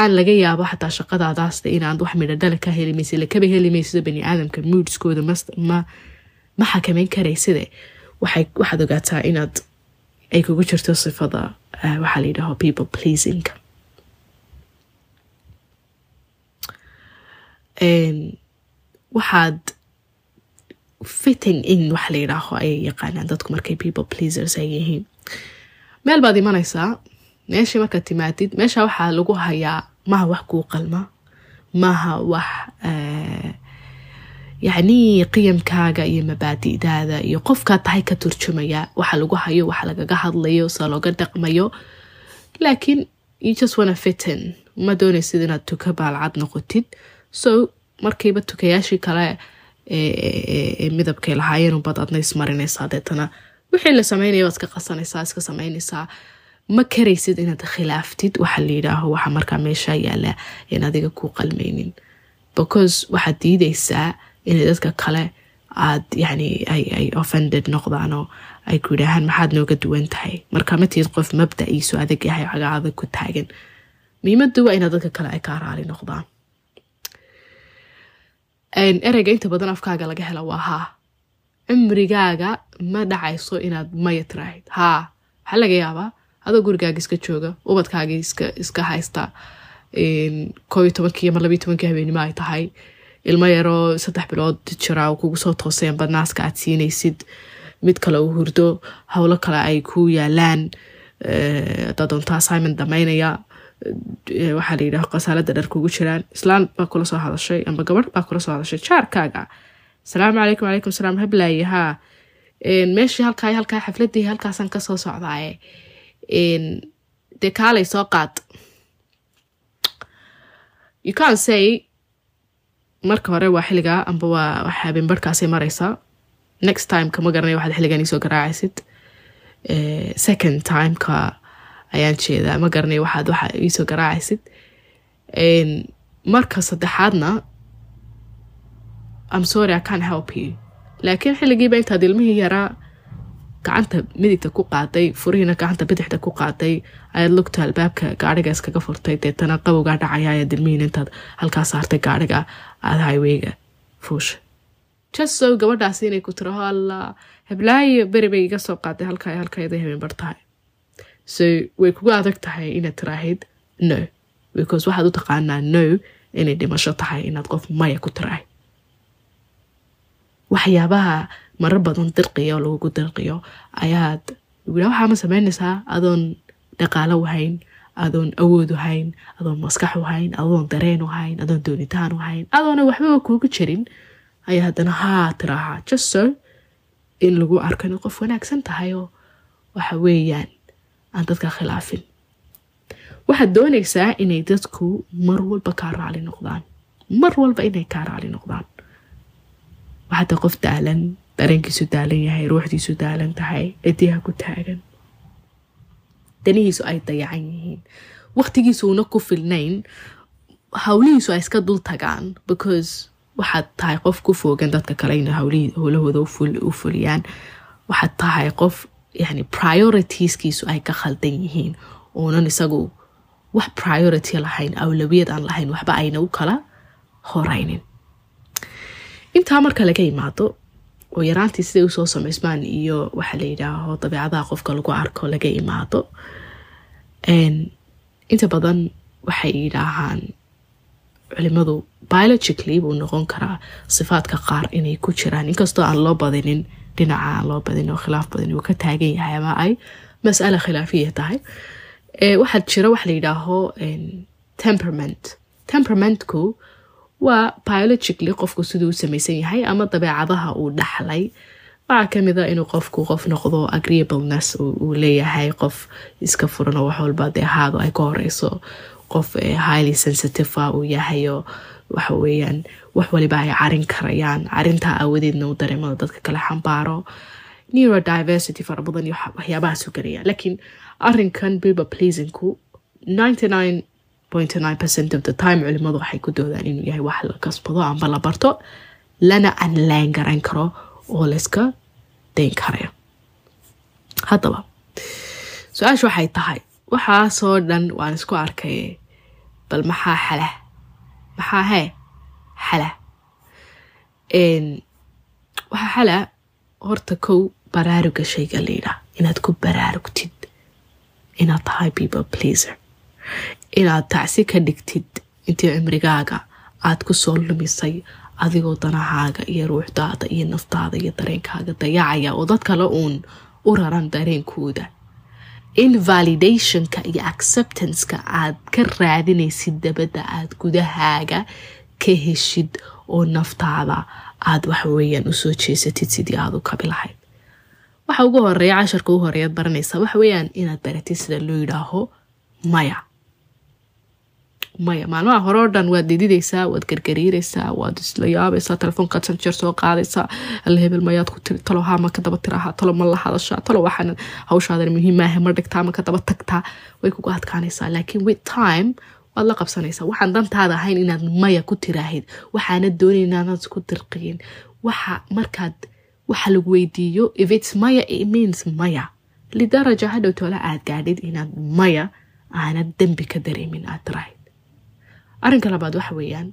S1: Aan laga yaabo xataa shaqadaadaasta inaad wax midhadhala ka helimaysa lakaba helimaysida baniaadamka moodskooda ma ma xakameyn karayside waxaad ogaataa inaad ay kugu jirto sifada waxaa la yidhaho people pleasing. Waxaad fitting in waxa la yidhaaho ayay yaqaanaan. Dadku markay people pleasers ay yihiin. Meel baad imanaysaa meeshii markaad timaadid meesha waxaa lagu hayaa maha wax kuu qalma maha wax yacni qiyamkaaga iyo mabaadi'daada iyo qofkaad tahay ka turjumaya waxa lagu hayo waxa lagaga hadlayo se looga dhaqmayo. Laakiin you just wanna fitin ma doonaysid inaad tuka baalcad noqotid. So markiiba tukayaashii kale ee midabkay lahaayeen unbaad adna ismarinaysaa deetana. Wixii la sameynaya waad iska qasanaysaa iska sameynaysaa. Ma karaysid inaad khilaaftid? Waxa la yidhaaho waxa markaa meesha yaalla in adiga ku qalmaynin. Because waxaad diidaysaa inay dadka kale aad yani ay offended noqdaanoo ay ku yidhaahaan maxaad nooga duwan tahay marka matihid qof mabdaciisu adag yahay caga ku taagan muhiimadu waa inaad dadka kale ay kaa raali noqdaan ereyga inta badan afkaaga laga hela waa haa cimrigaaga ma dhacayso inaad maya tiraahid haa waxaa laga yaabaa adoo gurigaaga iska jooga ubadkaagii iska haysta koob iyo tobankii ama labiyo tobankii habeenimo ay tahay ilmo yaroo saddex bilood jira kugu soo tooseen badnaaska aad siinaysid. Mid kale uu hurdo howlo kale ay ku yaalaan. Hadaad doonto assignment damaynaya. Waxaa la yidhaho qasaalada dhar kugu jiraan. Islaan baa kula soo hadashay amba gabadh baa kula soo hadashay jaarkaaga asalaamu calaykum wacalaykum salaam hablaaye haa meeshii halkaa halkaa xafladii halkaasaan ka soo socdaaye. Dee kaalay soo qaad. You can say marka hore waa xiligaa amba waa habeen barhkaasay maraysaa next time kama garanay waxaad xiligan iisoo garaacaysid. Second timeka ayaan jeedaa. Ma garanay waxaad waxa iisoo garaacaysid. Marka saddexaadna am sorry i can't help you. Laakiin xilligiiba intaad ilmihii yaraa gacanta midigta ku qaaday furihiina gacanta bidixda ku qaaday ayaad lugta albaabka gaadhiga iskaga furtay deetana qabowgaa dhacaya ayaad ilmihiin intaad halkaa saartay gaadhiga aada highweyga fuusha jasow gabadhaasi inay ku tiraho alla heblaayo beri bay iga soo qaaday halkaa halkayda habeenbar tahay so way kugu adag tahay inaad tiraahid no because waxaad u taqaanaa no inay dhimasho tahay inaad qof maya ku tiraahid waxyaabaha marar badan dirqiya oo lagugu dirqiyo ayaad waxaa ma sameynaysaa adoon dhaqaalo wahayn adoon awood wahayn adoon maskax wahayn adoon dareen wahayn adoon doonitaan wahayn adoona waxbaba kuugu jirin. Ayaa haddana haa tiraahaa jaso in lagu arko inaad qof wanaagsan tahay oo waxa weeyaan aan dadka khilaafin. Waxaad doonaysaa inay dadku mar walba kaa raali noqdaan. Mar walba inay kaa raali noqdaan. Waxaata qof daalan dareenkiisu daalan yahay ruuxdiisu daalan tahay cidiyaha ku taagan danihiisu ay dayacan yihiin. Waqtigiisuuna ku filnayn hawlihiisu ay iska dul tagaan because waxaad tahay qof ku foogan dadka kale ina howlahooda u fuliyaan. Waxaad tahay qof yani prioritiskiisu ay ka khaldan yihiin. Uunan isagu wax priority lahayn awlawiyad aan lahayn waxba ayna u kala horeynin intaa marka laga imaado oo yaraantii siday u soo samaysmaan iyo waxa la yidhaaho dabeecadaha qofka lagu arko laga imaado inta badan waxay yidhaahaan culimadu biologically buu noqon karaa sifaadka qaar inay ku jiraan inkastoo aan loo badinin dhinaca aan loo badin oo khilaaf badan uu ka taagan yahay ama ay mas'ala khilaafiya tahay waxaa jira waxa la yidhaaho temperament. temperamentku waa biologically qofku siduu u samaysan yahay ama dabeecadaha uu dhaxlay. Waxaa kamida inuu qofku qof noqdo agreeableness uu leeyahay qof iska furan oo wax walba dee ahaado ay ka horeyso. Qof highly sensitive uu yahayo waxa weeyaan wax waliba ay carin karayaan. Carintaa aawadeedna uu dareemada dadka kale xambaaro. Neurodiversity fara iyo waxyaabahaas u gelaya laakiin arinkan biba pleasingku ninety nine percent of the time culimadu waxay ku doodaan inuu yahay wax la kasbado amba la barto lana aan laan garan karo oo layska dayn karayo. Haddaba su'aasha waxay tahay waxaasoo dhan waan isku arkay bal maxaa xala maxaa hee xala? Waxaa xala horta kow baraaruga shayga layidhaah inaad ku baraarugtid inaad tahay people pleaser inaad tacsi ka dhigtid intii cimrigaaga aad ku soo lumisay adigoo danahaaga iyo ruuxdaada iyo naftaada iyo dareenkaaga dayacaya oo dad kale uun u raran dareenkooda. In validationka iyo acceptanceka aad ka raadinaysid dabadda aad gudahaaga ka heshid oo naftaada aad waxaweyaan u soo jeesatid sidii aad u kabi lahayd. Waxa ugu horreeya casharka ugu horeeyaad baranaysaa waxa weeyaan inaad baratid sida loo yidhaaho maya maya maalmaha hore o dhan waad dididaysaa waad gargariiraysaa waad isla yaabaysaa telefoonkaad sanjeer soo qaadaysaa alla mayaad ku tiri talo haa ma ka daba tirahaa talo ma la hadashaa talo waxaan hawshaadan muhiim maahe ma dhigtaa ma ka daba tagtaa way kugu adkaanaysaa. Laakiin with time waad la qabsanaysaa. Waxaan dantaada ahayn inaad maya ku tiraahid waxaana doonayn inaanad ku dirqiyin waxa markaad waxa lagu weydiiyo if its maya it means maya. Lidaraja hadhow toola aad gaadhid inaad maya aanad dembi ka dareemin aad tiraahid arrinka labaad waxa weeyaan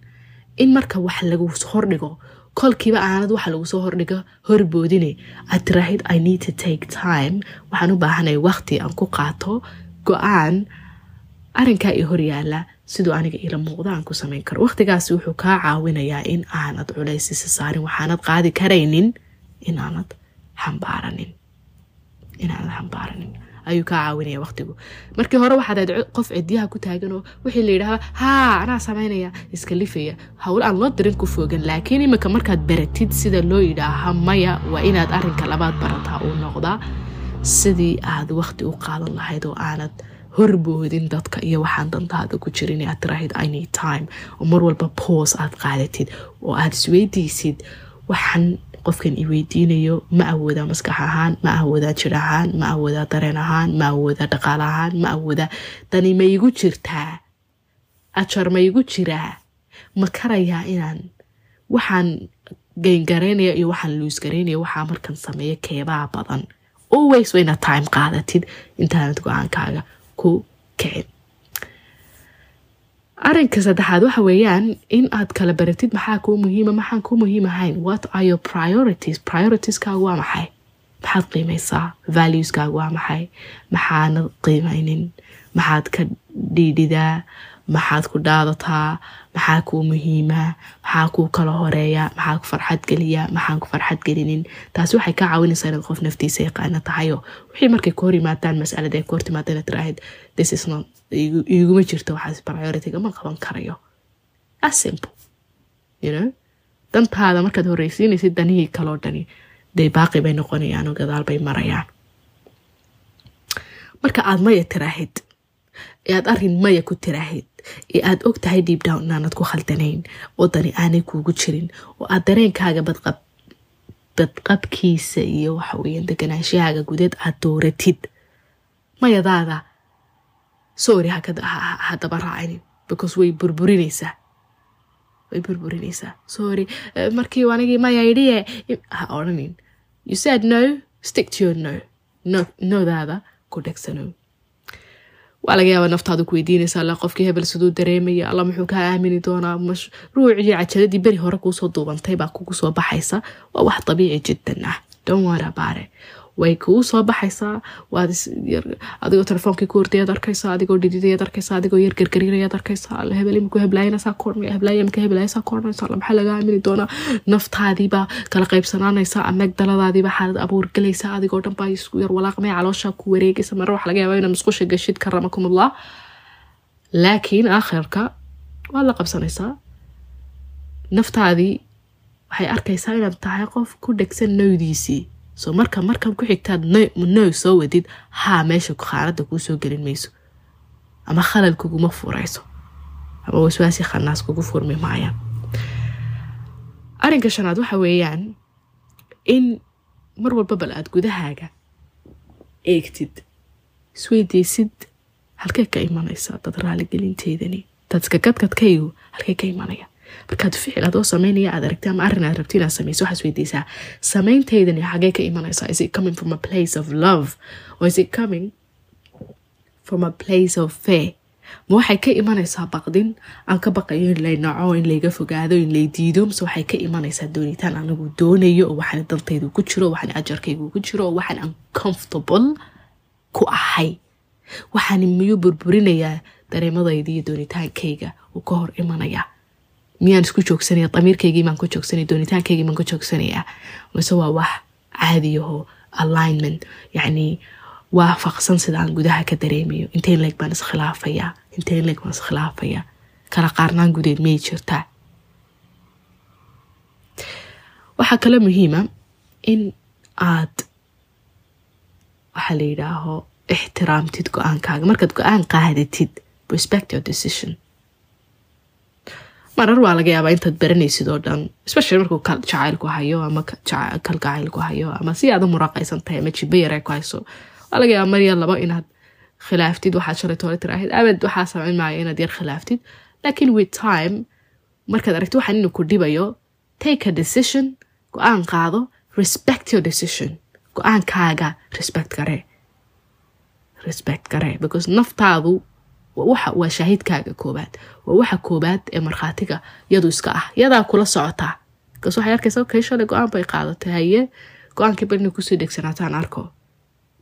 S1: in marka wax lagu hordhigo kolkiiba aanad waxa lagu soo hordhigo horboodine aad tiraahid i need to take time. Waxaan u baahanay waqti aan ku qaato go'aan arrinkaa i horyaala siduu aniga ila muuqda aan ku samayn karo. Waqtigaasi wuxuu kaa caawinayaa in aanad culaysisa saarin waxaanad qaadi karaynin inaanad xambaaranin inaanad xambaaranin ayuu kaa caawinaya waqtigu. Markii hore waxaad qof cidiyaha ku taaganoo wixii la yidhaahda haa anaa samaynaya iska lifaya. Hawl aan loo dirin ku foogan laakiin iminka markaad baratid sida loo yidhaaha maya waa inaad arrinka labaad barataa uu noqdaa sidii aad waqti u qaadan lahayd oo aanad horboodin dadka iyo waxaan dantaada ku jirin aad tiraahid any time. Oo mar walba boos aad qaadatid oo aad isweydiisid waxaan qofkan i weydiinayo ma awoodaa maskax ahaan ma awoodaa jir ahaan ma awoodaa dareen ahaan ma awoodaa dhaqaal ahaan ma awoodaa dani ma igu jirtaa? Ajar ma igu jiraa? Ma karayaa inaan waxaan geyngareynaya iyo waxaan luus garaynaya waxaa markan sameeya keebaha badan. Always wayna time qaadatid intaanad go'aankaaga ku kicin arinka saddexaad waxa weeyaan in aad kala baratid maxaa kuu muhiima maxaan kuu muhiim ahayn? What are your priorities? Prioritieskaagu waa maxay? Maxaad qiimaysaa valueskaagu waa maxay? Maxaanad qiimaynin? Maxaad ka dhiidhidaa? Maxaad ku dhaadataa maxaa kuu muhiima maxaa kuu kala horreeya maxaa ku farxad geliya maxaan ku farxad gelinin? Taasi waxay kaa caawinaysaa inaad qof naftiisa yaqaana tahayo. Wixii markay ku hor yimaadaan masalada ay ku hor timaada inaad tiraahid this is not iguma jirto waxaas priority-ga qaban karayo. As you know? Dantaada markaad horeysiinaysid danihii kaloo dhani dee baaqi bay noqonayaan oo gadaal bay marayaan. Marka aad maya tiraahid aad arrin maya ku tiraahid ee aad og tahay deep down inaanad ku khaldanayn oo dani aanay kuugu jirin oo aad dareenkaaga badqab badqabkiisa iyo waxa weeyaan deganaanshahaaga gudeed aad dooratid. Mayadaada sorry hadaba raacinin because way burburinaysaa way burburinaysaa sorry markii anigii maya idhiye ha odhanin you said no stick to your no. No nodaada ku dhegsanow waa laga yaabaa naftaadu ku weydiinaysa alla qofkii hebel siduu dareemaya alla muxuu kaa aamini doonaa ruucii cajaladii beri hore kuusoo duubantay baa kugu soo baxaysa waa wax dabiici jiddan ah. About it way kuu soo baxaysaa. Adigoo telefoonkii ku hordayaad arkaysaa adigoo dhididayaad arkaysaa adigoo yar gargariirayaad arkaysaa alla hebel imika heblaayanasaa koornaya heblaaya laga aamini doonaa naftaadiibaa kala qaybsanaanaysa daladaadiibaa xaalad abuur galaysa adigoo dhan baa isku yar walaaqmay caloosha ku wareegaysa mare waxa laga yaabaa inaad musqusha gashid karamakumullah laakiin aakhirka waad la qabsanaysaa. Naftaadii waxay arkaysaa inaad tahay qof ku dhegsan nowdiisii so marka markan ku xigtaad no soo wadid haa meesha khaanada kuu soo gelin mayso. Ama khalal kuguma furayso ama waswaasi khanaas kugu furmi maayaan. Arrinka shanaad waxa weeyaan in mar walba bal aad gudahaaga eegtid isweydeysid halkay ka imanaysaa dad raaligelinteydani dadka gadgadkaygu halkay ka imanaya markaad ficil adoo sameynaya aad aragta ama arrin aad rabti inaad sameyso waxaad weydiisaa sameyntaydani xagee ka imanaysaa is it coming from a place of love or is it coming from a place of fear? Ma waxay ka imanaysaa baqdin aan ka baqayo in lay naco in layga fogaado in lay diido mase waxay ka imanaysaa doonitaan anigu doonayo oo waxaan dantaydu ku jiro waxaan ajarkaygu ku jiro oo waxaan uncomfortable ku ahay. Waxaan miyuu burburinayaa dareemadayda iyo doonitaankayga uu ka hor imanaya miyaan isku joogsanaya damiirkaygii maan ku joogsanaya doonitaankaygii maan ku joogsanayaa? Mise waa wax caadiyaho alignment yacni waafaqsan sidaan gudaha ka dareemayo inteen leeg baan iskhilaafayaa inteen leeg baan iskhilaafayaa kala qaarnaan gudeed miyay jirtaa waxaa kale muhiima in aad waxaa la yidhaaho ixtiraamtid go'aankaaga markaad go'aan qaadatid respect your decision marar waa laga yaabaa intaad baranaysid oo dhan especially markuu jacaylku hayo ama kalgacaylku hayo ama si aad u muraaqaysan tahay ama jiba yare ku hayso waa laga yaabaa marya labo inaad khilaaftid waxaad shalay toole tiraahid. Abad waxaa samayn maayo inaad yar khilaaftid laakiin with time markaad aragti waxaan inuu ku dhibayo take a decision go'aan qaado respect your decision. Go'aankaaga respect garee respect garee because naftaadu waa shaahidkaaga koobaad. Waa waxa koobaad ee markhaatiga yadu iska ah. Yadaa kula socotaa bikaas waxay arkaysa okay shalay go'aan bay qaadatay haye. Go'aankii bal inay ku soo dhegsanaataan arko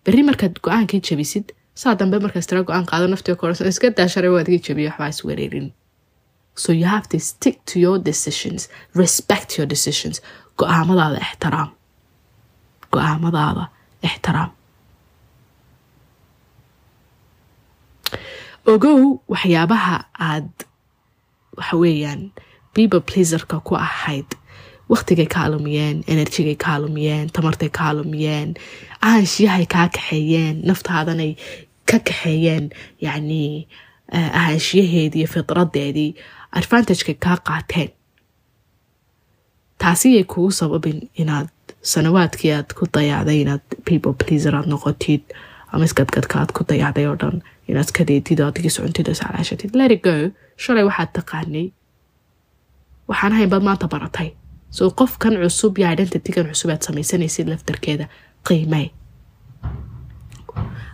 S1: berri markaad go'aankii jabisid saa dambe markaas tira go'aan qaado naftii korsan iska daa shalay waad iga jabiyo waxbaa is wareerin. So you have to stick to your decisions. Respect your decisions. Go'aamadaada ixtiraam. Go'aamadaada ixtiraam ogow waxyaabaha aad waxa weeyaan people pleaserka ku ahayd. Waqtigay kaa lumiyeen enerjigay kaa lumiyeen tamartay kaa lumiyeen ahaanshiyahay kaa kaxeeyeen naftaadanay ka kaxeeyeen yacni ahaanshiyaheedii iyo fidradeedii advantagekay kaa qaateen. Taasiyay kugu sababin inaad sanawaadkii aad ku dayacday inaad people pleaser aad noqotid ama isgadgadka aad ku dayacday oo dhan inaad kadeedid oo adigii socontid oo iscalaashatid lerigo shalay waxaad taqaanay waxaan ahayn baad maanta baratay so qofkan cusub iyo identitygan cusub aad samaysanaysid laftarkeeda qiimee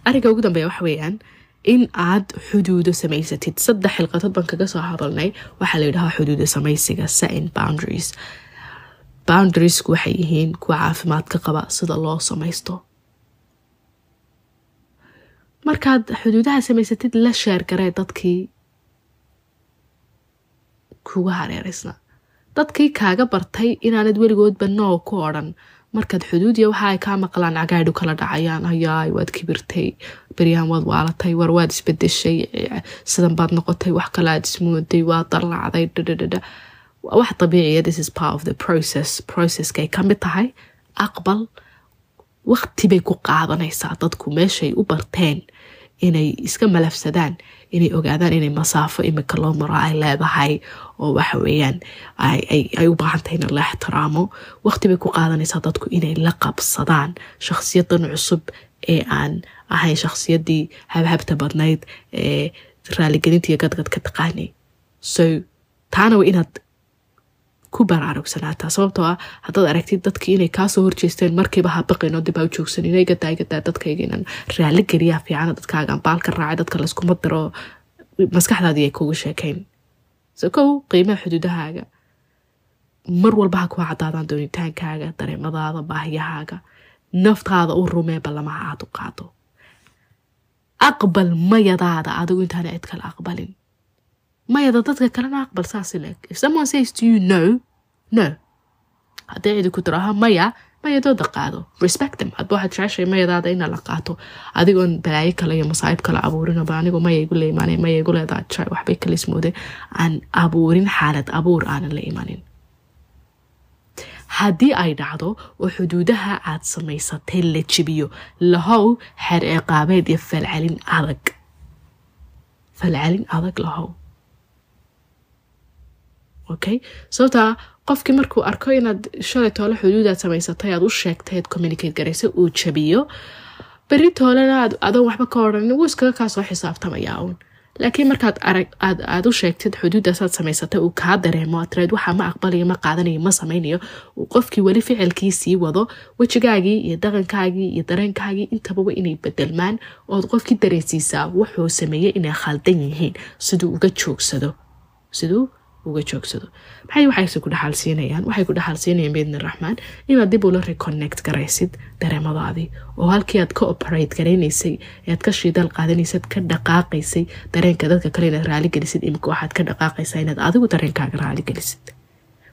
S1: ariga ugu dambeeya waxa weeyaan in aad xuduudo samaysatid saddex xilqadood baan kaga soo hadalnay waxaa la yidhahaa xuduudo samaysiga setting boundaries. Boundariesku waxay yihiin kuwa caafimaadka qaba sida loo samaysto markaad xuduudaha samaysatid la sheergaree dadkii kuga hareereysna dadkii kaaga bartay inaanad weligoodba noo ku odhan. Markaad xuduudiya waxa ay kaa maqlaan cagaadhu kala dhacayaan hayaay waad kibirtay beryahan waad waalatay war waad isbedeshay sidan baad noqotay wax kale aad ismooday waad dallacday dhadhadhadha wax dabiiciya this is part of the process. Processkay ka mid tahay aqbal waqti bay ku qaadanaysaa dadku meeshay u barteen inay iska malafsadaan inay ogaadaan inay masaafo imika loo maro ay leedahay oo waxa weeyaan ay u baahantahay in la ixtiraamo. Waqti bay ku qaadanaysaa dadku inay la qabsadaan shakhsiyadan cusub ee aan ahayn shakhsiyadii habhabta badnayd ee raaligelintiiyo gadgad ka taqaanay. So taana waa inaad ku baraarugsanaata sababtoo ah haddaad aragtid dadkii inay kaasoo horjeesteen markiiba habaqino dib ha u joogsan ina gadaa gadaa dadkayga inaan raali geliyaa fiicana dadkaagaan baalka raacay dadka layskuma diro maskaxdaadii ay kugu sheekayn so qiimaha xuduudahaaga mar walba ha kuwa cadaadaan doonitaankaaga dareemadaada baahiyahaaga naftaada u rumee ballamaha aad u qaado aqbal mayadaada adigu intaana cid kale aqbalin mayada dadka kalena aqbal saasi leeg if someone says to you no no. haddii cidi ku tiraha maya mayadooda qaado respect them. hadba waxaad jeceshay mayadaada ina la qaato adigoon balaayo kale iyo masaa'ib kale abuurinaba anigu maya igu la imaanay maya leedaa jecel waxbay kala ismoodeen aan abuurin xaalad abuur aanan la imanin haddii ay dhacdo oo xuduudaha aad samaysatay la jibiyo lahow xeer ciqaabeed iyo falcelin adag falcelin adag lahow okay sababtaa qofkii markuu arko inaad shalay toole xuduudaad samaysatay aad u sheegtay aad communicate garaysay uu jabiyo beri toolena adoon waxba ka odhan wuu iskaga kaa soo xisaabtamaya uun. Laakiin markaad arag aad aad u sheegtid xuduudaasaad samaysatay uu kaa dareemo atreed waxaa ma aqbalayo ma qaadanayo ma samaynayo uu qofkii weli ficilkii sii wado wejigaagii iyo dhaqankaagii iyo dareenkaagii intababa inay bedelmaan ood qofkii dareensiisaa wuxuu sameeyey inay khaldan yihiin siduu uga joogsado. Siduu uga joogsado. Maxay waxayse ku dhaxaalsiinayaan waxay ku dhaxaalsiinayaan biidni raxmaan inaad dib ula reconnect garaysid dareemadaadii. Oo halkii aad ka operate garaynaysay ead ka shidaal qaadanaysad ka dhaqaaqaysay dareenka dadka kale inaad raali gelisid imika waxaad ka dhaqaaqaysaa inaad adigu dareenkaaga raali gelisid.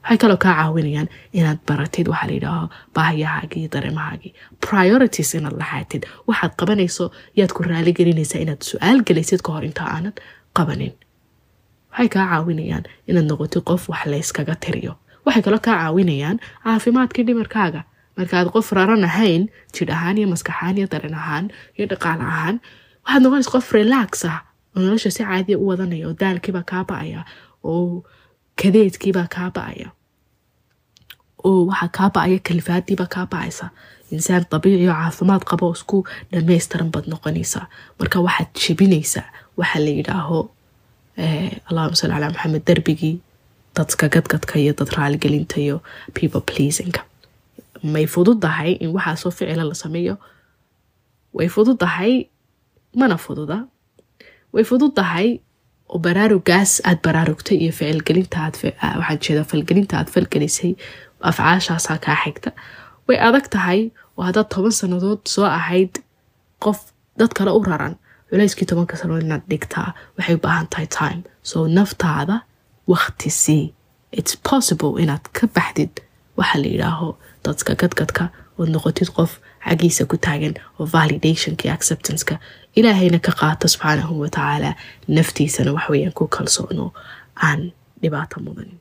S1: Waxay kaloo kaa caawinayaan inaad baratid waxaa la yidhaaho baahiyahaagii iyo dareemahaagii priorities inaad lahaatid. Waxaad qabanayso yaad ku raali gelinaysaa inaad su'aal gelaysid ka hor inta aanad qabanin waxay kaa caawinayaan inaad noqotid qof wax layskaga tiriyo. Waxay kaloo kaa caawinayaan caafimaadkii dhimarkaaga markaaad qof raran ahayn jidh ahaan iyo maskaxaan iyo dareen ahaan iyo dhaqaal ahaan waxaad noqonaysa qof relax ah oo nolosha si caadiya u wadanaya oo daalkiibaa kaa ba'aya oo kadeedkiibaa kaa ba'aya oo waxaa kaa ba'aya kalifaadiibaa kaa ba'aysa. Insaan dabiici oo caafimaad qaba oo isku dhamaystiran baad noqonaysaa. Marka waxaad jebinaysaa waxaa la yidhaaho allahuma salli calaa maxamed darbigii dadka gadgadka iyo dad raaligelinta iyo people pleasinga may fududahay in waxaasoo ficila la sameeyo. Way fududahay mana fududa. Way fududahay oo baraarugaas aad baraarugtay iyo ficilgelinta waxaan jeeda falgelinta aad falgelisay afcaashaasaa kaa xigta. Way adag tahay oo haddaad toban sannadood soo ahayd qof dad kale u raran culayskii tobanka sanood inaad dhigtaa waxay u baahan tahay time. So naftaada wakti sii. Its possible inaad ka baxdid waxaa la yidhaaho dadka gadgadka ood noqotid qof xaggiisa ku taagan oo validationka iyo acceptanceka ilaahayna ka qaato subxaanahu watacaala naftiisana waxweeyaan ku kalsoono aan dhibaato mudanin